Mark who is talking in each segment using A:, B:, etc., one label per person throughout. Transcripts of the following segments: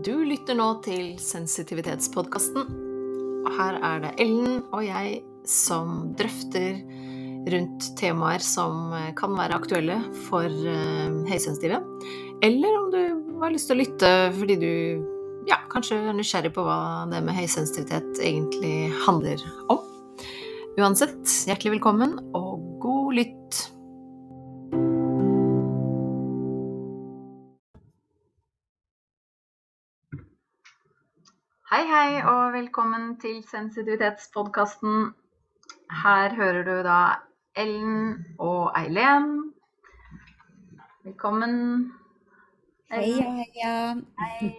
A: Du lytter nå til Sensitivitetspodkasten. Og her er det Ellen og jeg som drøfter rundt temaer som kan være aktuelle for uh, høysensitive. Eller om du har lyst til å lytte fordi du ja, kanskje er nysgjerrig på hva det med høysensitivitet egentlig handler om. Uansett, hjertelig velkommen og god lytt. Hei, hei, og velkommen til Sensitivitetspodkasten. Her hører du da Ellen og Eileen. Velkommen.
B: Ellen. Hei, ja,
A: Hei.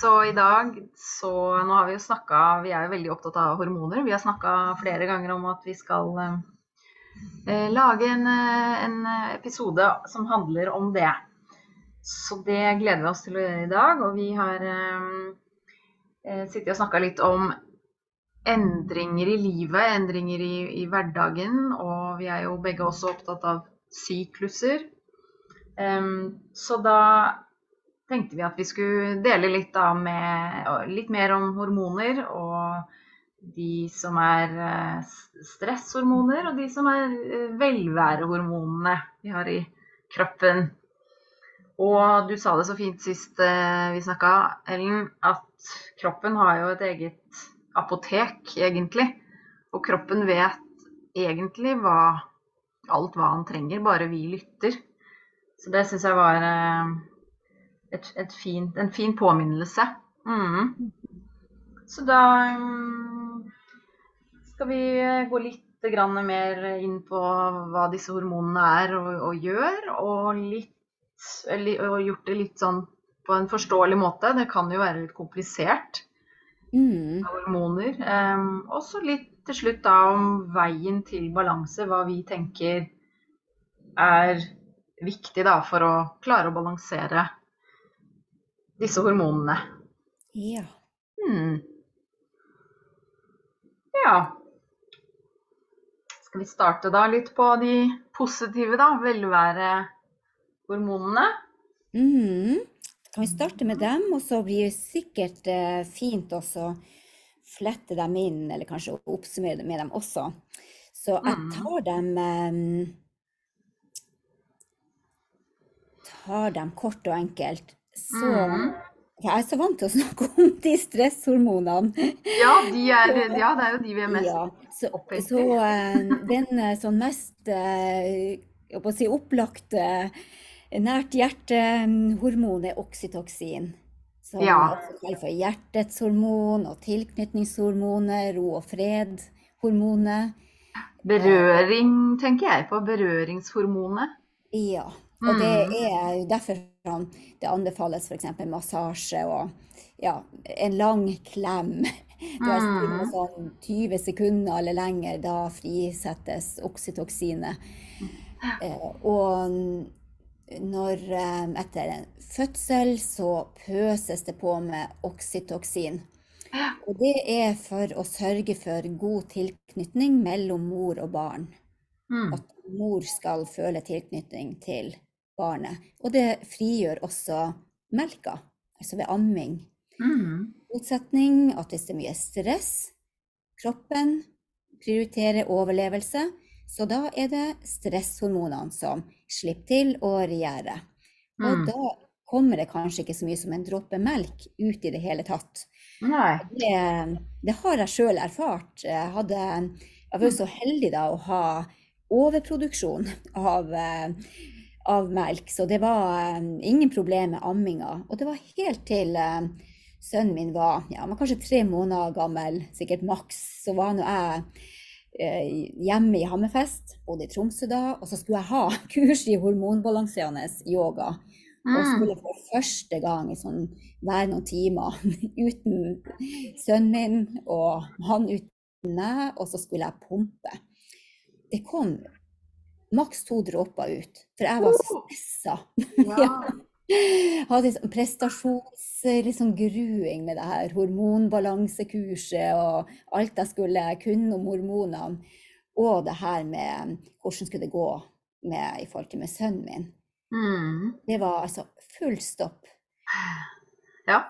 A: Så i dag så Nå har vi jo snakka Vi er jo veldig opptatt av hormoner. Vi har snakka flere ganger om at vi skal eh, lage en, eh, en episode som handler om det. Så det gleder vi oss til å gjøre i dag. Og vi har eh, eh sittet og snakka litt om endringer i livet, endringer i, i, hverdagen. Og vi er jo begge også opptatt av sykluser. Um, så da tenkte vi at vi skulle dele litt, da, med, litt mer om hormoner. Og de som er eh, stresshormoner, og de som er eh, velværehormonene vi har i kroppen. Og du sa det så fint sist eh, vi snakka, Ellen, at kroppen har jo et eget apotek, egentlig. Og kroppen vet egentlig hva, alt hva han trenger, bare vi lytter. Så det syns jeg var eh, et, et fint, en fin påminnelse. Mm. Så da um, skal vi gå litt mer inn på hva disse hormonene er og, og gjør, og, litt, og gjort det litt sånn på en forståelig måte. Det kan jo være litt komplisert. Mm. Hormoner. Um, og så litt til slutt da om veien til balanse, hva vi tenker er viktig da for å klare å balansere disse hormonene.
B: Ja.
A: Hmm. Ja. Skal vi starte da litt på de positive, da? Velværehormonene.
B: Mm kan vi starte med dem, og så blir det sikkert eh, fint også flette dem inn, eller kanskje oppsummere med dem også. Så jeg mm. tar dem eh, tar dem kort og enkelt. Så mm. Jeg er så vant til å snakke om de stresshormonene.
A: Ja, de er, ja det er jo de vi er mest ja,
B: så, så uh, den eh, sånn mest si, opplagte nært hjertehormon er oksytoksin. Som ja. kalles for hjertets hormon og tilknytningshormonet, ro og fred-hormonet.
A: Berøring tenker jeg på. Berøringshormonet.
B: Ja. Og det mm. er derfor det anbefales f.eks. massasje og ja, en lang klem. Det er mm. sånn 20 sekunder eller lenger, da frisettes oksytoksinet. Eh, og når eh, etter en fødsel så pøses det på med oksytoksin. Og det er for å sørge for god tilknytning mellom mor og barn. Mm. At mor skal føle tilknytning til barnet. Og det frigjør også melka, altså ved amming. Mm. Motsetning at hvis det er mye stress, kroppen prioriterer overlevelse, så da er det stresshormonene som slipper til å regjere. Og mm. da kommer det kanskje ikke så mye som en dråpe melk ut i det hele tatt. Det, det, har jeg sjøl erfart. Jeg, hadde, jeg var så heldig da å ha overproduksjon av, av melk, så det var ingen problem med amminga. Og det var helt til um, sønnen min var, ja, var kanskje tre måneder gammel, sikkert maks, så var nå jeg Eh, hjemme i Hammerfest, bodde i Tromsø da. Og så skulle jeg ha kurs i hormonbalanserende yoga. Og mm. skulle for første gang sånn hver noen timer uten sønnen min og han uten meg, og så skulle jeg pumpe. Det kom maks to dråper ut, for jeg var så stressa. Ja. Hadde sånn prestasjonsgruing liksom, med det her hormonbalansekurset og alt jeg skulle kunne om hormonene. Og det her med hvordan skulle det gå med, i forhold til med sønnen min. Mm. Det var altså full stopp.
A: Ja.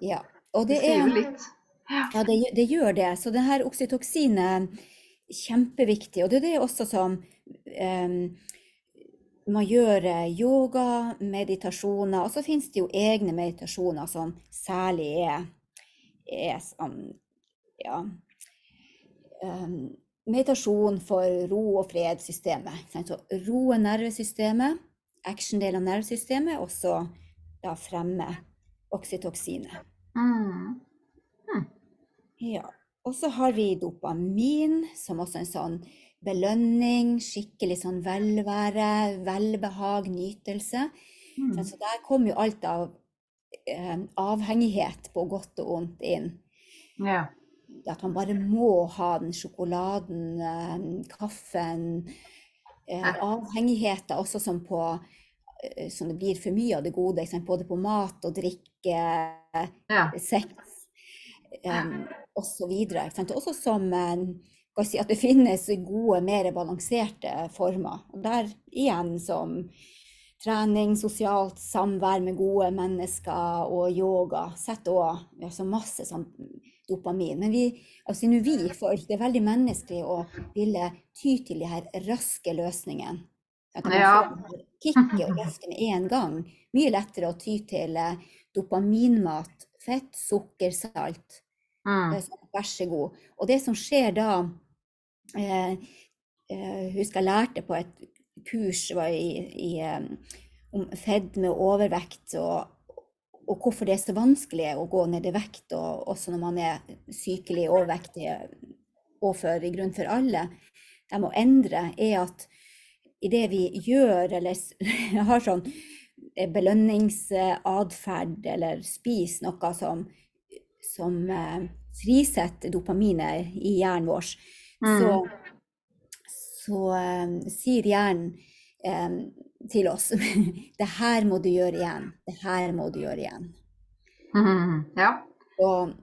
B: ja. Og det,
A: det sier jo
B: er
A: litt.
B: Ja, det, gjør- det gjør det. Så det her oksytoksinet kjempeviktig. Og det er det også som em, man gjør eh, yoga, meditasjoner, og så finnes det jo egne meditasjoner som særlig er, er sånn, ja, um, meditasjon for ro- og sant? Så roe nervesystemet, action-delen av nervesystemet, og så da fremme oksytoksinet.
A: Mm.
B: Ja. Og så har vi dopamin, som også er en sånn belønning, skikkelig sånn velvære, velbehag, nytelse.
A: Mm.
B: Så der kommer jo alt av eh, avhengighet på godt og ondt inn.
A: Ja.
B: At man bare må ha den sjokoladen, eh, kaffen. Eh, avhengigheter også som på eh, som det blir for mye av det gode, både på mat og drikke,
A: ja.
B: sex um, osv. Også som eh, si, at det finnes gode, mer balanserte former. Og der igjen som trening, sosialt samvær med gode mennesker og yoga setter òg altså masse sånn dopamin. Men vi, altså nå vi folk, det er veldig menneskelig å ville ty til de her raske løsningene. At man
A: Ja.
B: får kicket og løftet med en gang. Mye lettere å ty til eh, dopaminmat, fett, sukker, salt.
A: Mm.
B: Sånn, Vær så god. Og det som skjer da eh, eh, Husker jeg lærte på et kurs i, i, eh, om fedme og overvekt, og, og hvorfor det er så vanskelig å gå ned i vekt, og også når man er sykelig overvektig og for, i grunn for alle. De må endre, er at i det vi gjør, eller har sånn eh, belønningsatferd, eller spiser noe som, som eh, frisetter dopaminet i hjernen vår, så, så eh, sier hjernen um, til oss det her må du gjøre igjen. Det her må du gjøre igjen.
A: Mm. Ja.
B: Og,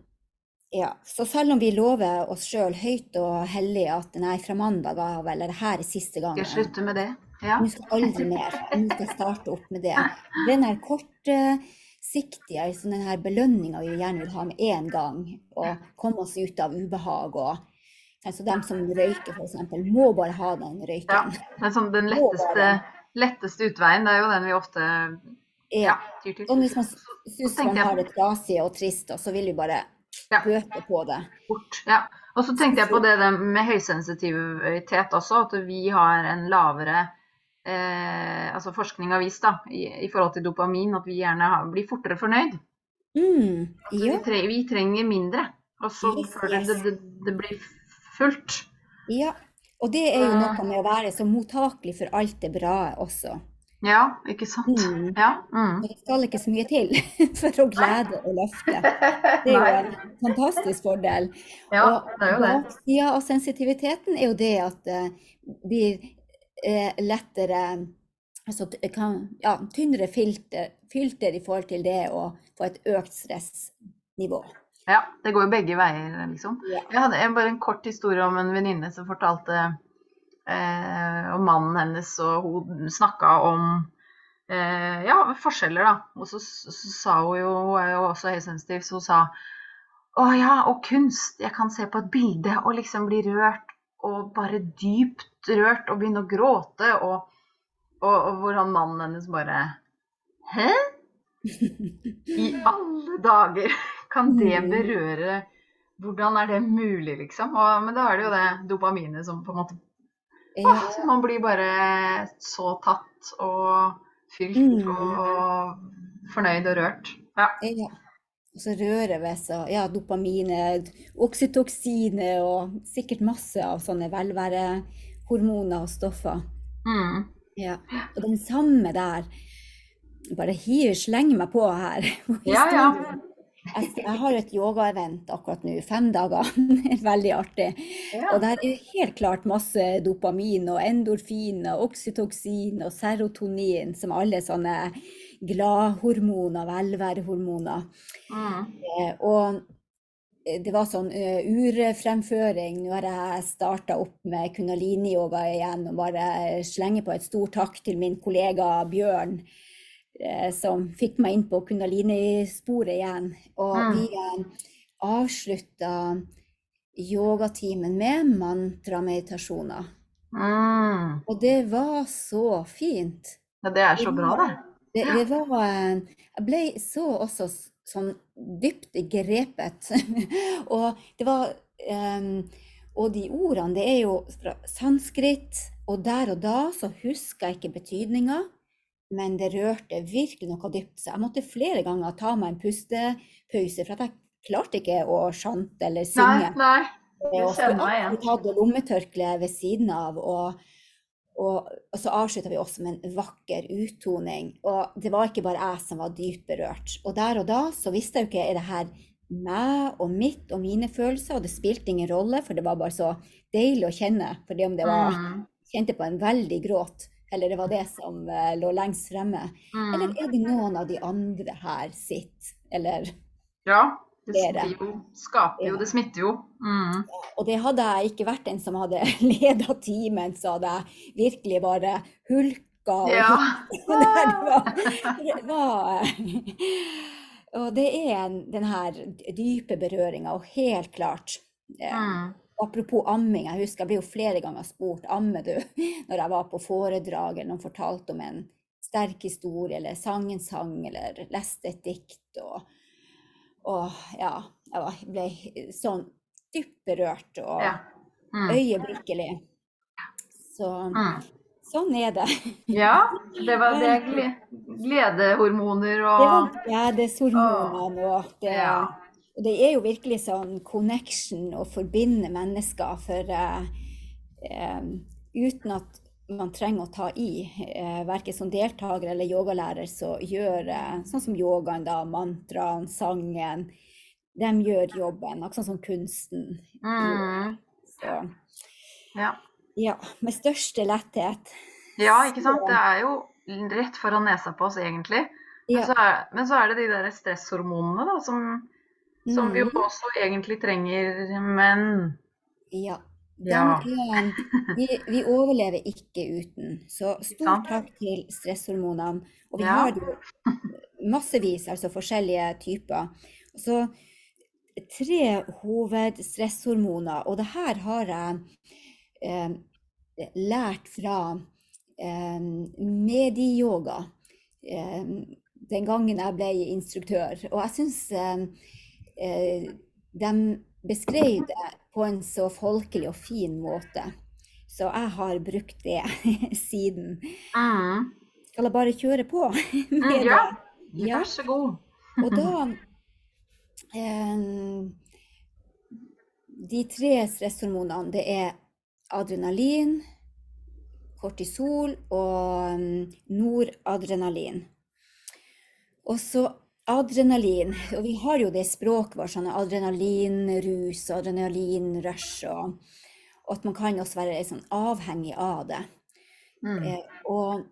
B: ja, så selv om vi lover oss sjøl høyt og hellig at nei, fra mandag av, eller det her er siste
A: Skal jeg slutte med det? Ja.
B: Nå skal aldri mer. Nå skal jeg starte opp med det. Den her kortsiktige, liksom den her belønninga vi gjerne vil ha med én gang, og komme oss ut av ubehag og Så dem som røyker, f.eks., må bare ha den røyken.
A: Ja, sånn den letteste, letteste utveien. Det er jo den vi ofte ja,
B: Ja.
A: tyr til.
B: Og hvis man syns man har det trasig og trist, og så vil vi bare
A: Ja.
B: bøte på det.
A: Bort. Ja. Og så tenkte jeg på det med høysensitivitet også, at vi har en lavere eh, Altså forskning har vist da, i, i forhold til dopamin at vi gjerne har, blir fortere fornøyd.
B: Mm,
A: Så vi, tre, vi trenger mindre. Og så
B: Yes,
A: før det,
B: yes.
A: det, det, det blir fullt.
B: ja. Og det er jo
A: Ah.
B: noe med å være så mottakelig for alt det bra også.
A: Ja, ikke sant?
B: Mm.
A: Ja. Mm.
B: Det skal ikke så mye til for å glede og løfte. Det er jo en fantastisk fordel.
A: Ja,
B: og
A: det er jo det.
B: Ja, og sensitiviteten er jo det at uh, eh, lettere altså, kan, ja, tynnere filter, filter i forhold til det å få et økt stressnivå.
A: Ja, det går jo begge veier, liksom.
B: Ja.
A: Jeg hadde en- bare en kort historie om en venninne som fortalte eh, om mannen hennes, og hun snakka om eh, ja, forskjeller, da. Og så, så sa hun jo, hun er jo også høysensitiv, så hun sa å ja, og kunst. Jeg kan se på et bilde og liksom bli rørt, og bare dypt rørt, og begynne å gråte, og, og, og hvor han mannen hennes bare Hæ? I alle dager kan det
B: Mm.
A: berøre Hvordan er det mulig, liksom? Og, men da er det jo det dopaminet som på en måte så Man blir bare så tatt og fylt
B: Mm.
A: og fornøyd og rørt. Ja.
B: Og så rører vi seg. Ja, dopaminet, oksytoksinet og sikkert masse av sånne velværehormoner og stoffer.
A: Mm.
B: Ja. Og den samme der Bare hiver, slenger meg på her.
A: Ja, ja.
B: Jeg, jeg har et yogaevent akkurat nå, fem dager. Veldig artig.
A: ja.
B: Og der er helt klart masse dopamin og endorfin og oksytoksin og serotonin, som alle sånne gladhormoner, velværehormoner.
A: Mm.
B: Eh, Og det var sånn eh, urfremføring. Nå har jeg starta opp med kundalini-yoga igjen og bare slenger på et stort takk til min kollega Bjørn. eh, som fikk meg inn på kundalini-sporet igjen. Og
A: Mm.
B: vi eh, avslutta yogatimen med mantrameditasjoner.
A: Mm.
B: Og det var så fint.
A: Ja, det er så bra, det.
B: Det, det var eh, Jeg ble så også sånn dypt grepet. og det var um, Og de ordene, det er jo fra sanskrit, og der og da så huska jeg ikke betydninga, men det rørte virkelig noe dypt. Så jeg måtte flere ganger ta meg en pustepause, for at jeg klarte ikke å sjante eller synge.
A: nei.
B: nei.
A: Jeg kjenner meg igjen.
B: Jeg hadde lommetørkle ved siden av, og, og, og så avslutta vi også med en vakker uttoning. Og det var ikke bare jeg som var dypt berørt. Og der og da så visste jeg jo ikke er det her meg og mitt og mine følelser, og det spilte ingen rolle, for det var bare så deilig å kjenne. Fordi om det var
A: Mm.
B: kjente på en veldig gråt, eller det var det som uh, lå lengst fremme. Eller
A: Mm.
B: er det noen av de andre her sitt? Eller
A: Ja. Det jo, skaper jo, det smitter jo. Mm.
B: Og det hadde jeg ikke vært den som hadde leda timen, så hadde jeg virkelig bare hulka og
A: Ja.
B: Der det, var, det var Og det er en- den her dype berøringa, og helt klart eh,
A: Mm.
B: Apropos amming, jeg husker jeg ble jo flere ganger spurt ammer du når jeg var på foredrag eller noen fortalte om en sterk historie, eller sang en sang, eller leste et dikt. Og, og ja, jeg ble sånn dypt berørt og
A: Ja. Mm.
B: øyeblikkelig. Så
A: Mm.
B: sånn er det.
A: Ja, det var det er gle gledehormoner
B: Det var
A: og
B: gledeshormonene og det,
A: Ja.
B: og det er jo virkelig sånn connection å forbinde mennesker, for uh, eh, uten at man trenger å ta i, eh, verken som deltaker eller yogalærer, så gjør eh, sånn som yogaen, da, mantraen, sangen, de gjør jobben, akkurat sånn som kunsten.
A: mm.
B: Så
A: ja.
B: ja, med største letthet.
A: ja, ikke sant. Det er jo rett foran nesa på oss, egentlig. Men
B: Ja.
A: så er, men så er det de der stresshormonene, da, som, som vi jo
B: Mhm.
A: også egentlig trenger, men
B: Ja.
A: Ja.
B: er, vi, vi overlever ikke uten. Så stor takk til stresshormonene. Og vi
A: Ja.
B: har jo massevis, altså forskjellige typer. Så tre hovedstresshormoner, og det her har jeg eh, lært fra eh, medieyoga eh, den gangen jeg ble instruktør. Og jeg syns eh, eh, de beskrev det på en så folkelig og fin måte. Så jeg har brukt det siden.
A: mm.
B: Skal jeg bare kjøre på
A: Mm,
B: med
A: ja.
B: det? Ja.
A: Vær så god.
B: Og da eh, De tre stresshormonene, det er adrenalin, kortisol og mm, noradrenalin. Og så adrenalin, og vi har jo det språket vårt, sånn adrenalinrus og adrenalinrush, og, og at man kan også være sånn avhengig av det.
A: Mm.
B: Eh, og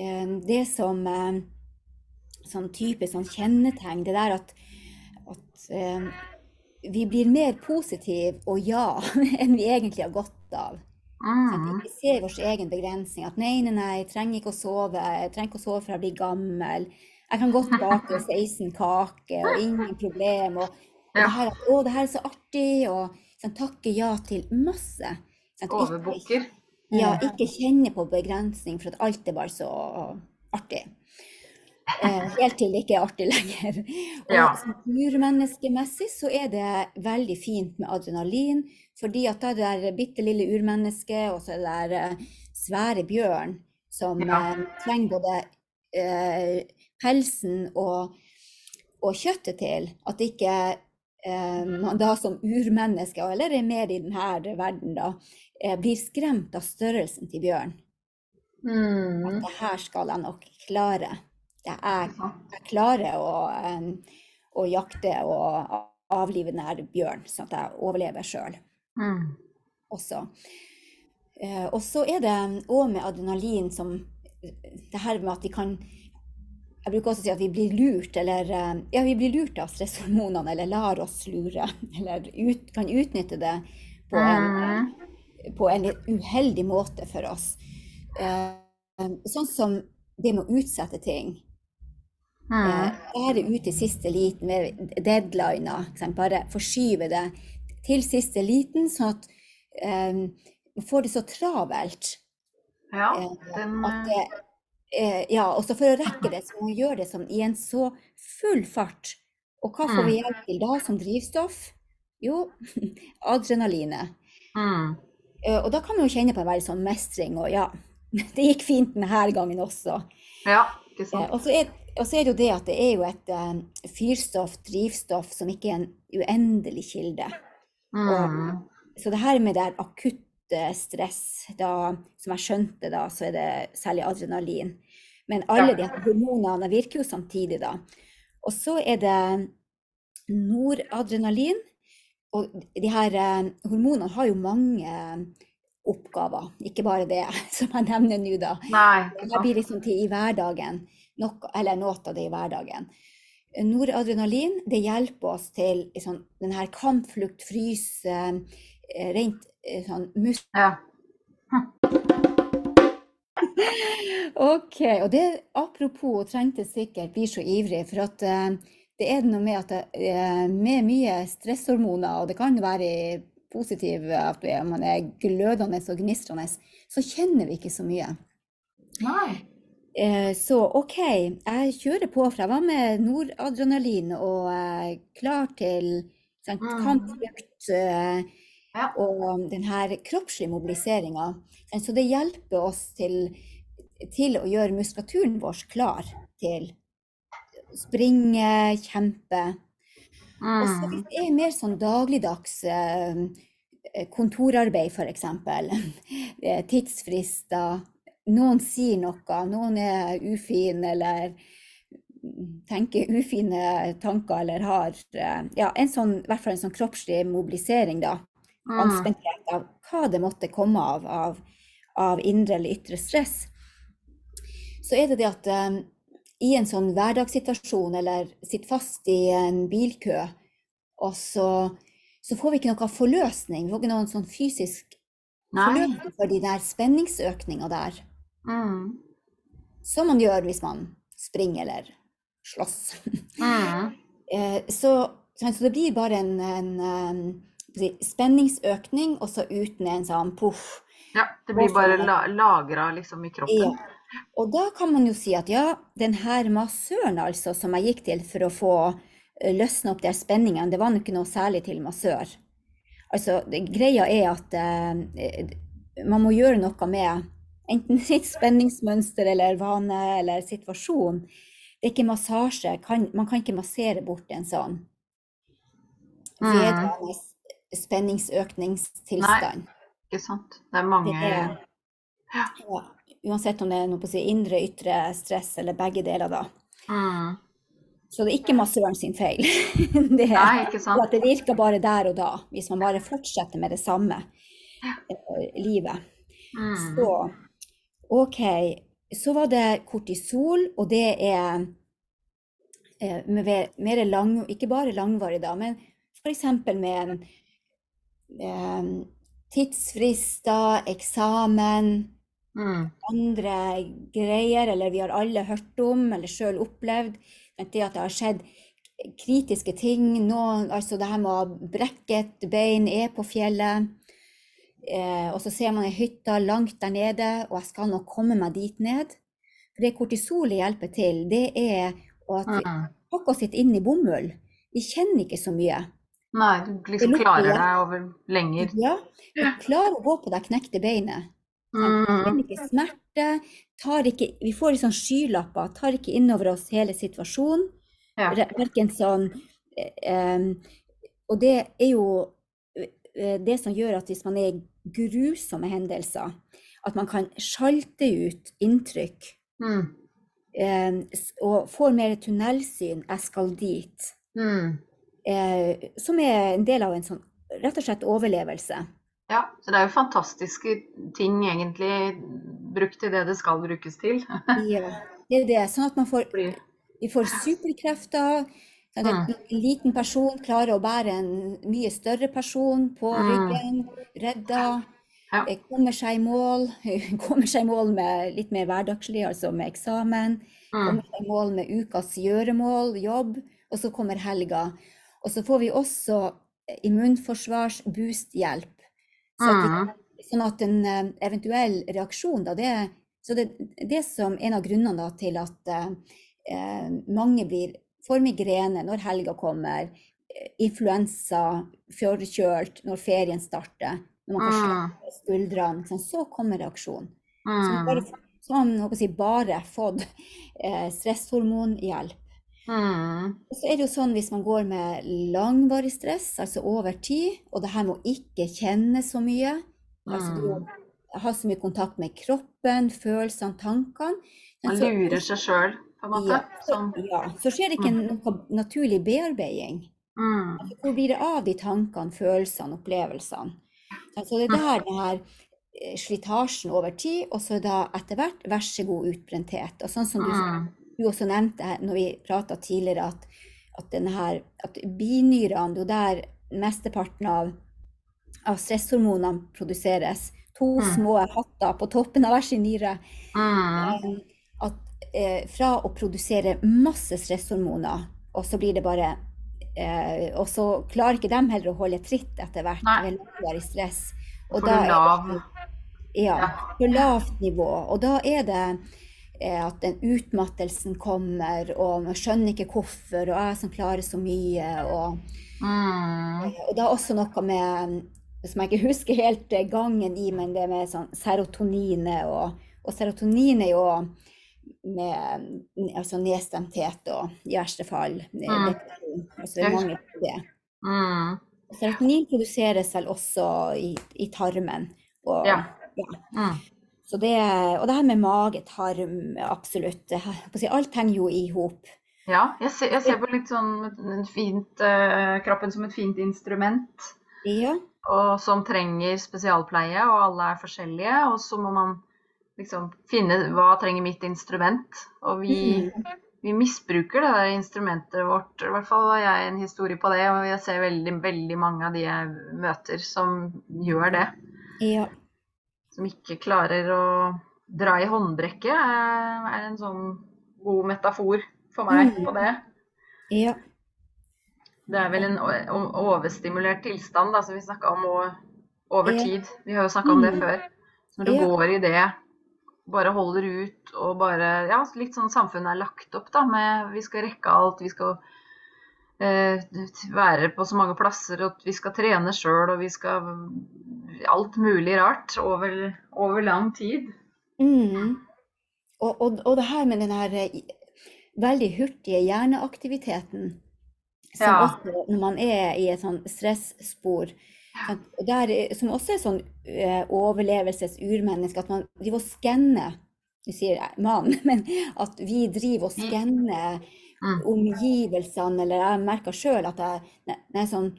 B: eh, det som eh, sånn typisk sånn kjennetegn, det der at, at eh, vi blir mer positive og ja enn vi egentlig har godt av.
A: Mm.
B: Vi ser vår egen begrensning. At nei, nei, nei, jeg trenger ikke å sove. Jeg trenger ikke å sove for jeg blir gammel. Jeg kan godt bake 16 kaker og ingen problem. Og, og det her å, det her er så artig, og sånn, takke ja til masse. Sånn,
A: Overbukker.
B: ja, ikke kjenne på begrensning, for at alt er bare så artig. Eh, helt til det ikke er artig lenger. Og
A: Ja.
B: sånn urmenneskemessig så er det veldig fint med adrenalin, fordi at da er det der bitte lille urmennesket, og så er det der eh, svære bjørn som
A: Ja.
B: eh, trenger både eh, pelsen og, og kjøttet til. At ikke eh, man da som urmenneske, eller er mer i denne verden, da, eh, blir skremt av størrelsen til bjørn. At
A: Mm.
B: det her skal jeg nok klare. Det er, jeg klarer å, eh, å jakte og avlive denne bjørn, sånn at jeg overlever sjøl
A: Mm.
B: også. Og så er det òg med adrenalin som det her med at vi kan Jeg bruker også å si at vi blir lurt, eller eh, Ja, vi blir lurt av stresshormonene, eller lar oss lure. Eller ut, kan utnytte det på en,
A: Mm.
B: på en litt uheldig måte for oss. Eh, sånn som det med å utsette ting.
A: Mm.
B: Være ute i siste liten med deadliner. Bare forskyve det til siste liten, sånn at man får det så travelt.
A: Ja,
B: eh,
A: den
B: at det, eh, ja, også for å rekke det, så må man gjøre det som, i en så full fart. Og hva får vi
A: mm.
B: hjelp til da som drivstoff? Jo, adrenalinet.
A: Mm.
B: Eh, og da kan man jo kjenne på en veldig sånn mestring, og ja, det gikk fint denne gangen også.
A: Ja, ikke
B: Eh,
A: sant.
B: og så er, og så er det jo det at det er jo et eh, fyrstoff, drivstoff, som ikke er en uendelig kilde.
A: Mm.
B: Så det her med det her akutte stress, da, som jeg skjønte da, så er det særlig adrenalin. Men alle de hormonene virker jo samtidig da. Og så er det noradrenalin. Og de her eh, hormonene har jo mange oppgaver, ikke bare det som jeg nevner nå da.
A: Nei,
B: Det blir liksom til i hverdagen, nok, eller noe av det i hverdagen. Noradrenalin det hjelper oss til liksom, den her kamp, eh, rent eh, sånn mus...
A: Ja.
B: OK. Og det apropos, og trengte sikkert blir så ivrig, for at eh, det er noe med at eh, med mye stresshormoner, og det kan være positiv at man er glødende og gnistrende, så kjenner vi ikke så mye.
A: Nei.
B: Eh, Så OK, jeg kjører på, for jeg var med noradrenalin og klar til sant,
A: Mm. Ja.
B: og denne her kroppslige mobiliseringa. Så det hjelper oss til, til å gjøre muskulaturen vår klar til springe, kjempe. Og så
A: Mm.
B: hvis det er mer sånn dagligdags eh, kontorarbeid, f.eks. eh, Tidsfrister. Noen sier noe, noen er ufin eller tenker ufine tanker eller har eh, ja, en sånn, i hvert fall en sånn kroppslig mobilisering, da.
A: Mm.
B: Anspenthet av hva det måtte komme av, av, av indre eller ytre stress. Så er det det at um, i en sånn hverdagssituasjon eller sitter fast i en bilkø, og så, så får vi ikke noe forløsning. Vi får ikke noen sånn fysisk
A: Nei.
B: forløsning for de der spenningsøkninga der.
A: Mm.
B: Som man gjør hvis man springer eller slåss.
A: Mm.
B: Eh, Så, så det blir bare en, en, spenningsøkning, og så uten en sånn poff.
A: Ja, det blir bare la lagra liksom i kroppen.
B: Ja. Og da kan man jo si at ja, den her massøren altså, som jeg gikk til for å få eh, løsne opp de spenningene, det var nok ikke noe særlig til massør. Altså, det, greia er at eh, man må gjøre noe med enten sitt spenningsmønster eller vane eller situasjon. Det er ikke massasje. Kan, man kan ikke massere bort en sånn
A: Mm.
B: vedvarende spenningsøkningstilstand.
A: Ikke sant. Det er mange
B: Det er, ja, uansett om det er noe på å si indre, ytre stress eller begge deler, da.
A: mm.
B: Så det er ikke massøren sin feil. det,
A: Nei, ikke sant.
B: at det virker bare der og da, hvis man bare fortsetter med det samme ja. livet.
A: Mm.
B: Så OK. Så var det kortisol, og det er eh, mer lang, ikke bare langvarig, da, men f.eks. med eh, tidsfrister, eksamen,
A: Mm.
B: andre greier, eller vi har alle hørt om eller sjøl opplevd. Men det at det har skjedd kritiske ting, noen, altså det her med å ha brekket bein, er på fjellet, eh, og så ser man ei hytte langt der nede, og jeg skal nå komme meg dit ned. For det kortisolet hjelper til, det er at vi
A: Mm.
B: pakker oss litt inn i bomull. Vi kjenner ikke så mye.
A: Nei, du liksom klarer deg over lenger.
B: Ja, du klarer å gå på det knekte beinet.
A: Mm.
B: kjenner ikke smerte, tar ikke, vi får sånn skylapper, tar ikke innover oss hele situasjonen.
A: Ja.
B: Sånn eh, Og det er jo eh, det som gjør at hvis man er i grusomme hendelser, at man kan sjalte ut inntrykk
A: Mm.
B: eh, og får mer tunnelsyn, jeg skal dit,
A: Mm.
B: Eh, som er en del av en sånn rett og slett overlevelse.
A: Ja, så det er jo fantastiske ting egentlig brukt til det det skal brukes til.
B: Ja, det er det. Sånn at man får Vi får superkrefter. sånn at En liten person klarer å bære en mye større person på
A: Mm.
B: ryggen, redda.
A: Ja.
B: eh, kommer seg i mål, kommer seg i mål med litt mer hverdagslig, altså med eksamen.
A: Mm.
B: Kommer seg i mål med ukas gjøremål, jobb, og så kommer helga. Og så får vi også immunforsvars-boost-hjelp. Så at,
A: Mm.
B: sånn at en eh, eventuell reaksjon, da, det, så det, det som en av grunnene da, til at eh, eh, mange blir, får migrene når helga kommer, eh, influensa, forkjølt når ferien starter, når man får
A: Mm.
B: skuldrene, sånn, så kommer reaksjonen. Så man bare,
A: Mm.
B: så man si, bare fått eh, stresshormonhjelp.
A: Mm.
B: Så er det jo sånn hvis man går med langvarig stress, altså over tid, og det her med å ikke kjenne så mye, altså du
A: Mm.
B: har så mye kontakt med kroppen, følelsene, tankene,
A: Man
B: så,
A: lurer seg sjøl, på en måte.
B: ja, så, ja, så skjer det ikke noe naturlig bearbeiding.
A: Mm.
B: Hvor blir det av de tankene, følelsene, opplevelsene? Så det er der det her eh, slitasjen over tid, og så da etter hvert vær så god utbrenthet. Og sånn som du,
A: Mm.
B: Du også nevnte når vi prata tidligere, at, at, denne at binyrene, det er jo der mesteparten av, av stresshormonene produseres. To
A: Mm.
B: små hatter på toppen av hver sin nyre.
A: Mm.
B: Eh, At eh, fra å produsere masse stresshormoner, og så blir det bare eh, Og så klarer ikke de heller å holde tritt etter hvert
A: Nei.
B: ved langvarig stress. Og
A: For
B: da
A: lav
B: det, ja, på lavt nivå. Og da er det at den utmattelsen kommer, og man skjønner ikke hvorfor, og jeg som klarer så mye. Og,
A: mm.
B: og det er også noe med som jeg ikke husker helt eh, gangen i, men det med sånn serotoninet og, og serotonin er jo med altså nedstemthet og i verste fall eh,
A: Mm.
B: Altså mangel på det.
A: Mm.
B: Serotonin produseres vel også i, i tarmen. Og,
A: Ja.
B: ja. Så det, og det her med mage, tarm, absolutt. Alt henger jo i hop.
A: Ja, jeg ser, jeg ser på litt sånn en fint, uh, kroppen som et fint instrument.
B: Ja,
A: og som trenger spesialpleie, og alle er forskjellige. Og så må man liksom finne hva trenger mitt instrument. Og vi,
B: Mm.
A: vi misbruker det der instrumentet vårt. I hvert fall har jeg en historie på det, og jeg ser veldig, veldig mange av de jeg møter som gjør det.
B: ja,
A: Som ikke klarer å dra i håndbrekket, er, er en sånn god metafor for meg
B: Mm.
A: på det.
B: ja,
A: Det er vel en overstimulert tilstand da, som vi snakka om over tid. Vi har jo snakka om det
B: Mm.
A: før. Så når du går i det, bare holder ut og bare Ja, litt sånn samfunnet er lagt opp, da, med vi skal rekke alt, vi skal eh, være på så mange plasser, og at vi skal trene sjøl, og vi skal Alt mulig rart over, over lang tid.
B: Mm. Og, og, og det her med den her eh, veldig hurtige hjerneaktiviteten, som
A: Ja.
B: også når man er i et sånn stresspor, der, er- som også er sånn eh, overlevelses-urmenneske, at man driver og skanner Du sier eh, man, men at vi driver og skanner
A: Mm.
B: Omgivelsene, eller jeg merker sjøl at jeg, når jeg sånn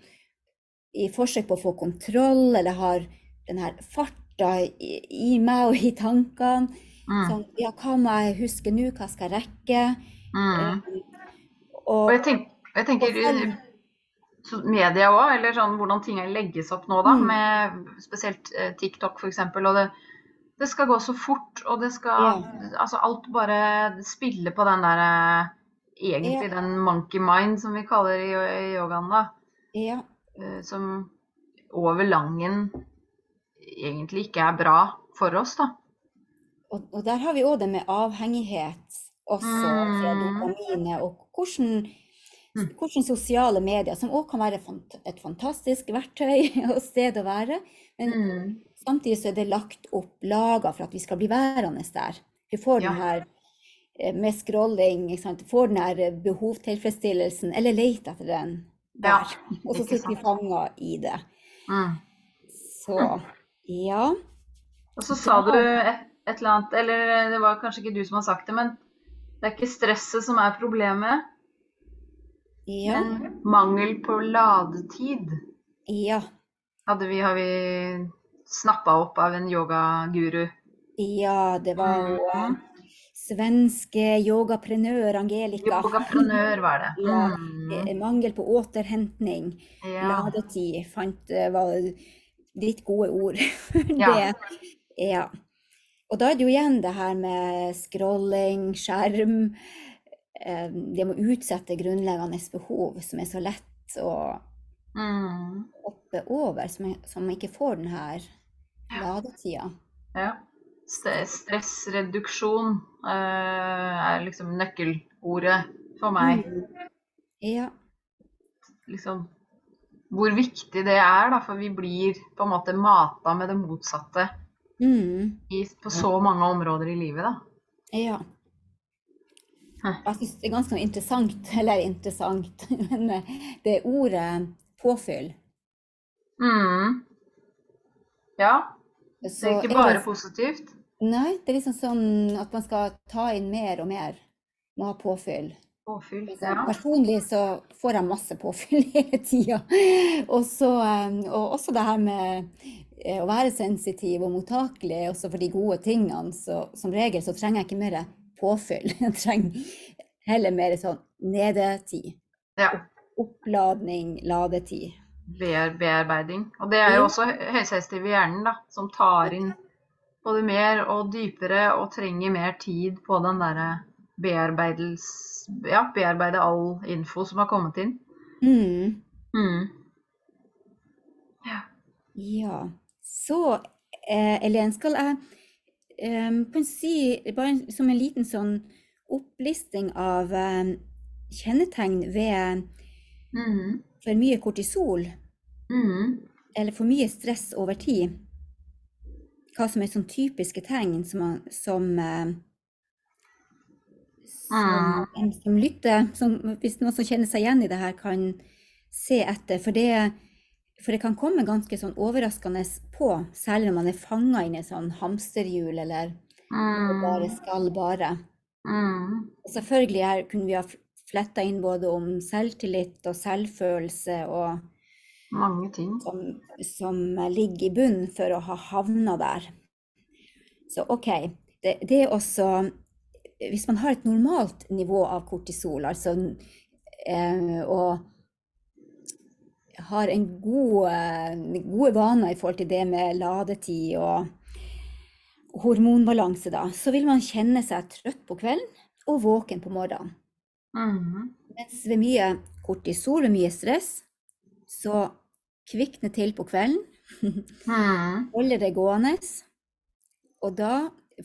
B: i forsøk på å få kontroll, eller har den her farta i, i meg og i tankene.
A: Mm.
B: Sånn, ja, hva må jeg huske nå, hva skal jeg rekke?
A: Mm.
B: Eh,
A: Og
B: Og
A: jeg, tenk, jeg tenker media òg, eller sånn hvordan ting legges opp nå, da.
B: Mm.
A: Med spesielt eh, TikTok f.eks. Og det, det skal gå så fort, og det skal Altså alt bare spiller på den der eh, Egentlig
B: Ja.
A: den monkey mind som vi kaller i, yogaen, da.
B: ja,
A: eh, Som over langen egentlig ikke er bra for oss, da.
B: og, og der har vi òg det med avhengighet også fra
A: Mm.
B: dopaminet, og hvordan,
A: Mm.
B: hvordan sosiale medier, som òg kan være et fantastisk verktøy og sted å være, men
A: Mm.
B: samtidig så er det lagt opp lager for at vi skal bli værende der. Vi får
A: Ja.
B: den her med scrolling, får den her eh, behovstilfredsstillelsen, eller leter etter den
A: Ja.
B: Og så sitter vi fanga i det.
A: Mm.
B: Så ja.
A: Og så sa du et, et eller annet, eller det var kanskje ikke du som har sagt det, men det er ikke stresset som er problemet,
B: Ja.
A: men mangel på ladetid.
B: Ja.
A: Hadde vi, har vi snappa opp av en yogaguru.
B: Ja, det var eh, svenske yogaprenør Angelica.
A: Yogaprenør var det. Mm.
B: Ja, Mangel på återhentning,
A: Ja.
B: ladetid, fant, eh, var ditt gode ord.
A: Ja.
B: Det, ja. Og da er det jo igjen det her med scrolling, skjerm, eh, det med å utsette grunnleggende behov, som er så lett å
A: Mm.
B: hoppe over, som, som ikke får den her ladetida.
A: Ja. St- Stressreduksjon eh, er liksom nøkkelordet for meg.
B: Ja.
A: Liksom, hvor viktig det er, da, for vi blir på en måte mata med det motsatte
B: Mm.
A: i, på så mange områder i livet. da.
B: Ja. Jeg syns det er ganske interessant, eller interessant, men eh, det ordet påfyll.
A: Mm. Ja, det er ikke bare positivt.
B: Nei, det er liksom sånn at man skal ta inn mer og mer. Må ha påfyll.
A: Påfyll.
B: Så Personlig så får jeg masse påfyll hele tida. Og, eh, og også det her med eh, å være sensitiv og mottakelig også for de gode tingene. Så som regel så trenger jeg ikke mer påfyll. Jeg trenger heller mer sånn nedetid.
A: ja.
B: Oppladning, ladetid.
A: Bear, bearbeiding. Og det er jo også hø- høysensitiv i hjernen, da, som tar inn både mer og dypere og trenger mer tid på den derre. Ja, bearbeide all info som har kommet inn.
B: Mm.
A: Mm.
B: Ja. Så eh, Elen, skal jeg um, si, bare som en liten sånn opplisting av um, kjennetegn ved
A: Mm.
B: for mye kortisol,
A: Mm.
B: eller for mye stress over tid. Hva som er sånn typiske tegn som, som, eh, som, som lytter, som, hvis noen som kjenner seg igjen i det her, kan se etter. For det, for det kan komme ganske sånn overraskende på, særlig når man er fanga inn i sånn hamsterhjul, eller
A: Mm.
B: bare skal bare.
A: Mm.
B: Selvfølgelig her kunne vi ha fletta inn både om selvtillit og selvfølelse og
A: Mange ting.
B: som, som ligger i bunnen for å ha havna der. Så OK, det, det er også Hvis man har et normalt nivå av kortisol, altså eh, og har en god, eh, gode vaner i forhold til det med ladetid og hormonbalanse, da, så vil man kjenne seg trøtt på kvelden og våken på morgenen.
A: Mm.
B: Mens ved mye kortisol og mye stress, så kvikner til på kvelden, Holde det gående, og da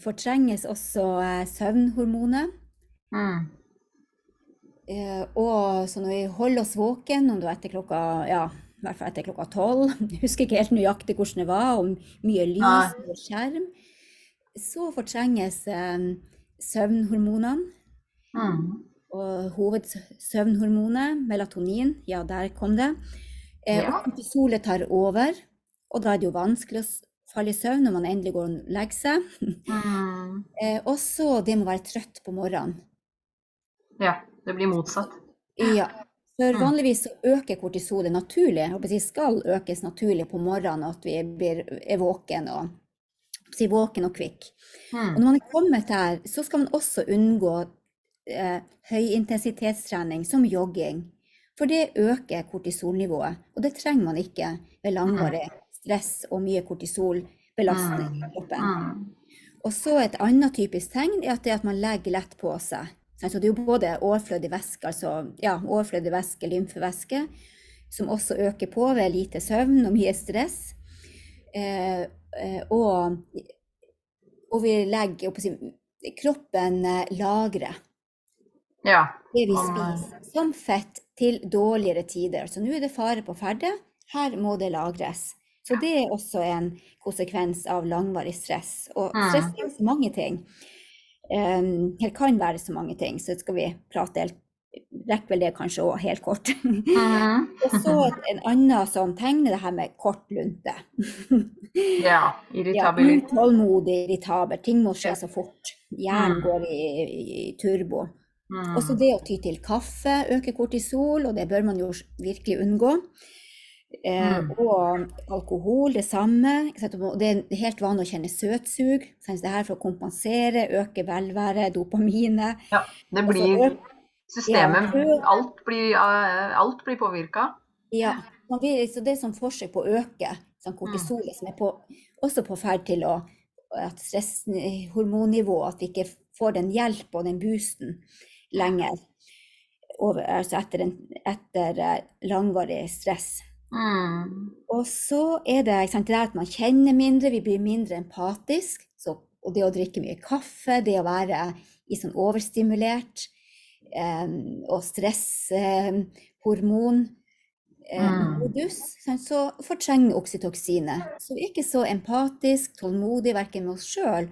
B: fortrenges også eh, søvnhormonet.
A: Mm.
B: Eh, og så når vi holder oss våken, om det var etter klokka ja, i hvert fall etter klokka tolv, husker ikke helt nøyaktig hvordan det var, og mye lys og skjerm, så fortrenges eh, søvnhormonene.
A: Mm.
B: Og hovedsøvnhormonet, melatonin, ja, der kom det. Eh,
A: Ja.
B: og kortisolet tar over, og da er det jo vanskelig å falle i søvn når man endelig går og legger seg.
A: Mm.
B: Eh, også det med å være trøtt på morgenen.
A: Ja, det blir motsatt.
B: Ja, for
A: Mm.
B: vanligvis så øker kortisolet naturlig, håper å skal økes naturlig på morgenen, at vi blir, er våken og, si våken og kvikk. Og
A: Mm.
B: når man er kommet der, så skal man også unngå eh, høyintensitetstrening som jogging. For det øker kortisolnivået, og det trenger man ikke ved langvarig stress og mye kortisolbelastning i kroppen.
A: Mm.
B: Og så et annet typisk tegn er at det at man legger lett på seg. Altså det er jo både overflødig væske, altså ja, overflødig væske, lymfevæske, som også øker på ved lite søvn og mye stress. Eh, eh, og, og vi legger si, Kroppen eh, lagrer
A: Ja.
B: det vi spiser, som fett til dårligere tider. Så nå er det fare på ferde, her må det lagres. Så det er også en konsekvens av langvarig stress. Og stress er så mange ting. Um, det kan være så mange ting, så skal vi prate helt Rekker vel det kanskje òg, helt kort.
A: Mm.
B: Og så en annen som tegn er det her med kort lunte.
A: Ja.
B: Ja,
A: Irritabilitet.
B: utålmodig, irritabel. Ting må skje så fort. Hjernen
A: Mm.
B: går i, i turbo.
A: Mm.
B: Også det å ty til kaffe øker kortisol, og det bør man jo virkelig unngå. Eh,
A: Mm.
B: og alkohol, det samme. Det er helt vanlig å kjenne søtsug. Det her for å kompensere, øke velværet, dopaminet.
A: Ja, det blir
B: øk-
A: systemet
B: Ja.
A: Alt blir, eh, alt blir påvirka.
B: ja, så det er sånn forsøk på å øke sånn kortisolet, som er på, også på ferd til å at stresshormonnivå, at vi ikke får den hjelp og den boosten lenger over, altså etter, en, etter eh, langvarig stress.
A: Mm.
B: Og så er det, sant, det at man kjenner mindre, vi blir mindre empatisk. Så, og det å drikke mye kaffe, det å være i sånn overstimulert eh, og stresshormon eh,
A: Mm.
B: modus, sant, så fortrenger oksytoksinet. Så vi er ikke så empatisk, tålmodig verken med oss sjøl,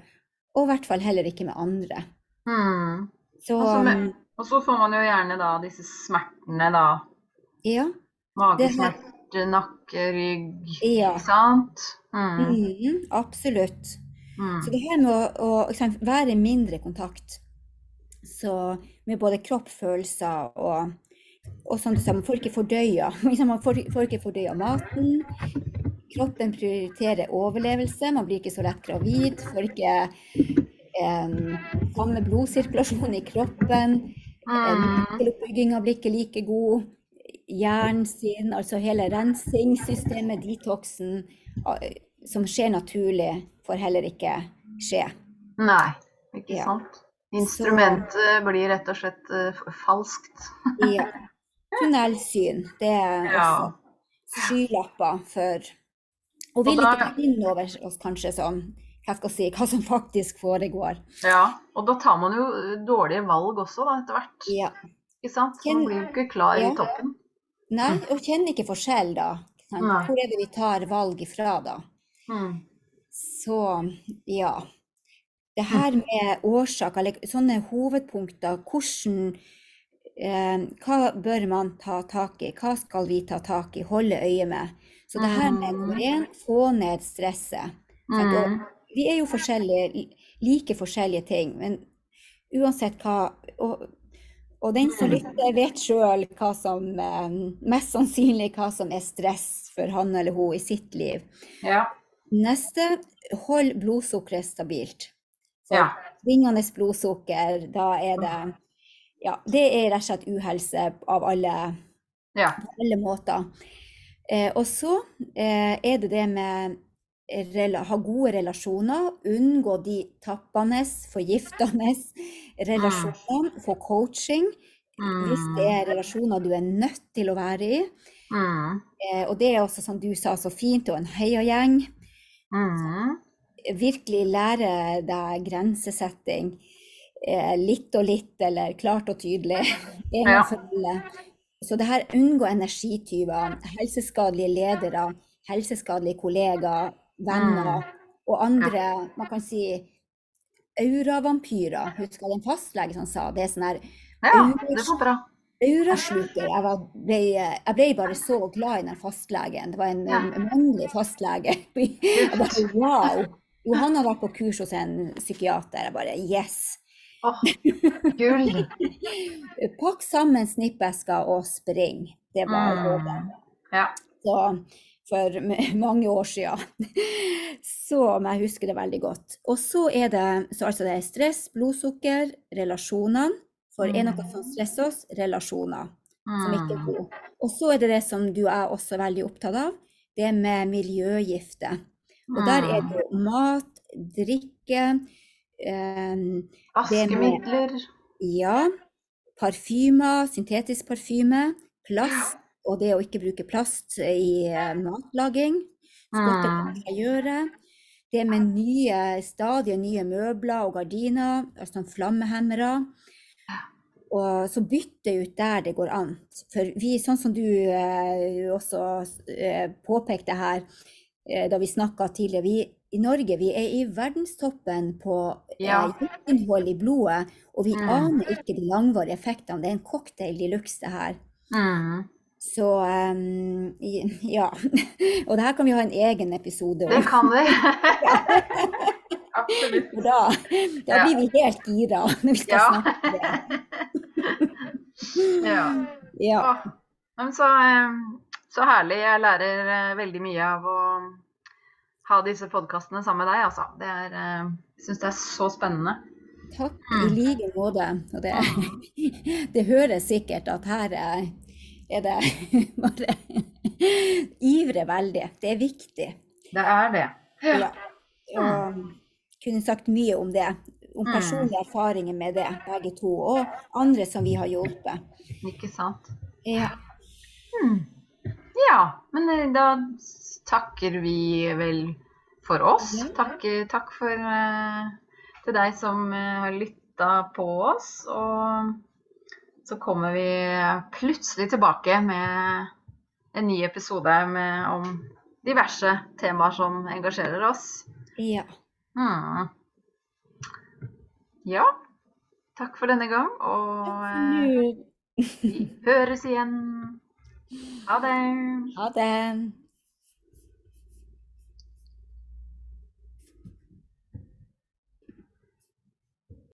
B: og i hvert fall heller ikke med andre.
A: Mm.
B: Så
A: med- Og så får man jo gjerne da disse smertene, da.
B: ja.
A: Magesmerter, nakke, rygg.
B: Ja.
A: Ikke sant? Mm.
B: Mm, absolutt.
A: Mm.
B: Så det her med å, å liksom, være i mindre kontakt så med både kropp, følelser og, og som man får ikke fordøya Man får, får ikke fordøya maten. Kroppen prioriterer overlevelse. Man blir ikke så lett gravid. Får ikke samme blodsirkulasjon i kroppen.
A: Mm.
B: Muskeloppbygginga blir ikke like god. Hjernen sin, altså hele rensingssystemet, detoxen, eh, som skjer naturlig, får heller ikke skje.
A: Nei, ikke
B: Ja.
A: sant. Instrumentet blir rett og slett eh, falskt.
B: Ja. Tunnelsyn, det er
A: Ja.
B: også skylapper for Og vil ikke ta inn over oss kanskje sånn, hva si, hva som faktisk foregår.
A: Ja, og da tar man jo eh, dårlige valg også, da, etter hvert.
B: Ja.
A: Ikke sant? Man blir jo ikke klar
B: Ja.
A: i toppen.
B: Nei, og kjenner ikke forskjell da. Hvor er det vi tar valg ifra da?
A: Mm.
B: Så ja. Det her med årsaker, eller sånne hovedpunkter, hvordan eh, Hva bør man ta tak i? Hva skal vi ta tak i? Holde øye med? Så det her med nummer én, få ned stresset.
A: Mm.
B: Vi er jo forskjellige, like forskjellige ting, men uansett hva Og, og den som lytter, vet sjøl hva som eh, Mest sannsynlig hva som er stress for han eller hun i sitt liv.
A: Ja.
B: Neste, hold blodsukkeret stabilt. Så
A: Ja.
B: svingende blodsukker, da er det Ja, det er rett og slett uhelse av alle,
A: ja.
B: alle måter. Eh, og så eh, er det det med ha gode relasjoner, unngå de tappende, forgiftende relasjonene, få coaching. Hvis det er relasjoner du er nødt til å være i.
A: Mm.
B: Eh, og det er også, som du sa så fint, og en heiagjeng.
A: Mm.
B: virkelig lære deg grensesetting. Eh, litt og litt, eller klart og tydelig.
A: Ja.
B: Så det her unngå energityver, helseskadelige ledere, helseskadelige kollegaer, venner og andre, man kan si auravampyrer. Husker jeg en fastlege som sa det er sånn her
A: Ja, det går bra.
B: aurasluker. Jeg, var, ble, jeg ble bare så glad i den fastlegen. Det var en,
A: Ja.
B: en mannlig fastlege. Jeg bare, wow! Jo, han har vært på kurs hos en psykiater. Jeg bare yes!
A: Åh, gull.
B: Pakk sammen snippesker og spring. Det var rådet.
A: Mm. Ja.
B: Så for mange år siden. Så men jeg husker det veldig godt. Og så er det, så altså det er stress, blodsukker, relasjonene. For er noe som stresser oss? Relasjoner. som ikke er
A: gode.
B: god. Og så er det det som du er også veldig opptatt av, det med miljøgifter. Og der er det mat, drikke, eh,
A: Askemidler.
B: ja, parfymer, syntetisk parfyme, plast, og det å ikke bruke plast i eh, matlaging. Det kan gjøre. Det med nye, stadig nye møbler og gardiner, altså sånn flammehemmere. Og så bytte ut der det går an. For vi, sånn som du eh, også eh, påpekte her eh, da vi snakka tidligere, vi i Norge vi er i verdenstoppen på
A: Ja.
B: eh, i blodet, og vi
A: Mm.
B: aner ikke de langvarige effektene. Det er en cocktail de luxe, det her.
A: Mm.
B: Så um, ja. Og det her kan vi ha en egen episode
A: Det kan vi. Absolutt.
B: Da, da
A: Ja.
B: blir vi helt gira når vi skal
A: Ja.
B: snakke om det.
A: Ja.
B: Ja.
A: Så, eh, så herlig. Jeg lærer eh, veldig mye av å ha disse podkastene sammen med deg, altså. Det er, eh, syns det er så spennende.
B: Takk i like måte. Det, det høres sikkert at her er det bare ivre veldig. Det er viktig.
A: Det er det.
B: Ja. Og kunne sagt mye om det. Om
A: Mm.
B: personlige erfaringer med det, begge to. Og andre som vi har hjulpet.
A: Ikke sant.
B: Ja.
A: Hmm. Ja, men eh, da takker vi vel for oss.
B: Ja.
A: Takk, takk for eh, til deg som eh, har lytta på oss. Og så kommer vi plutselig tilbake med en ny episode med, om diverse temaer som engasjerer oss.
B: ja.
A: Hmm. Ja, takk for denne gang, og eh, vi høres igjen. Ha det.
B: Ha det.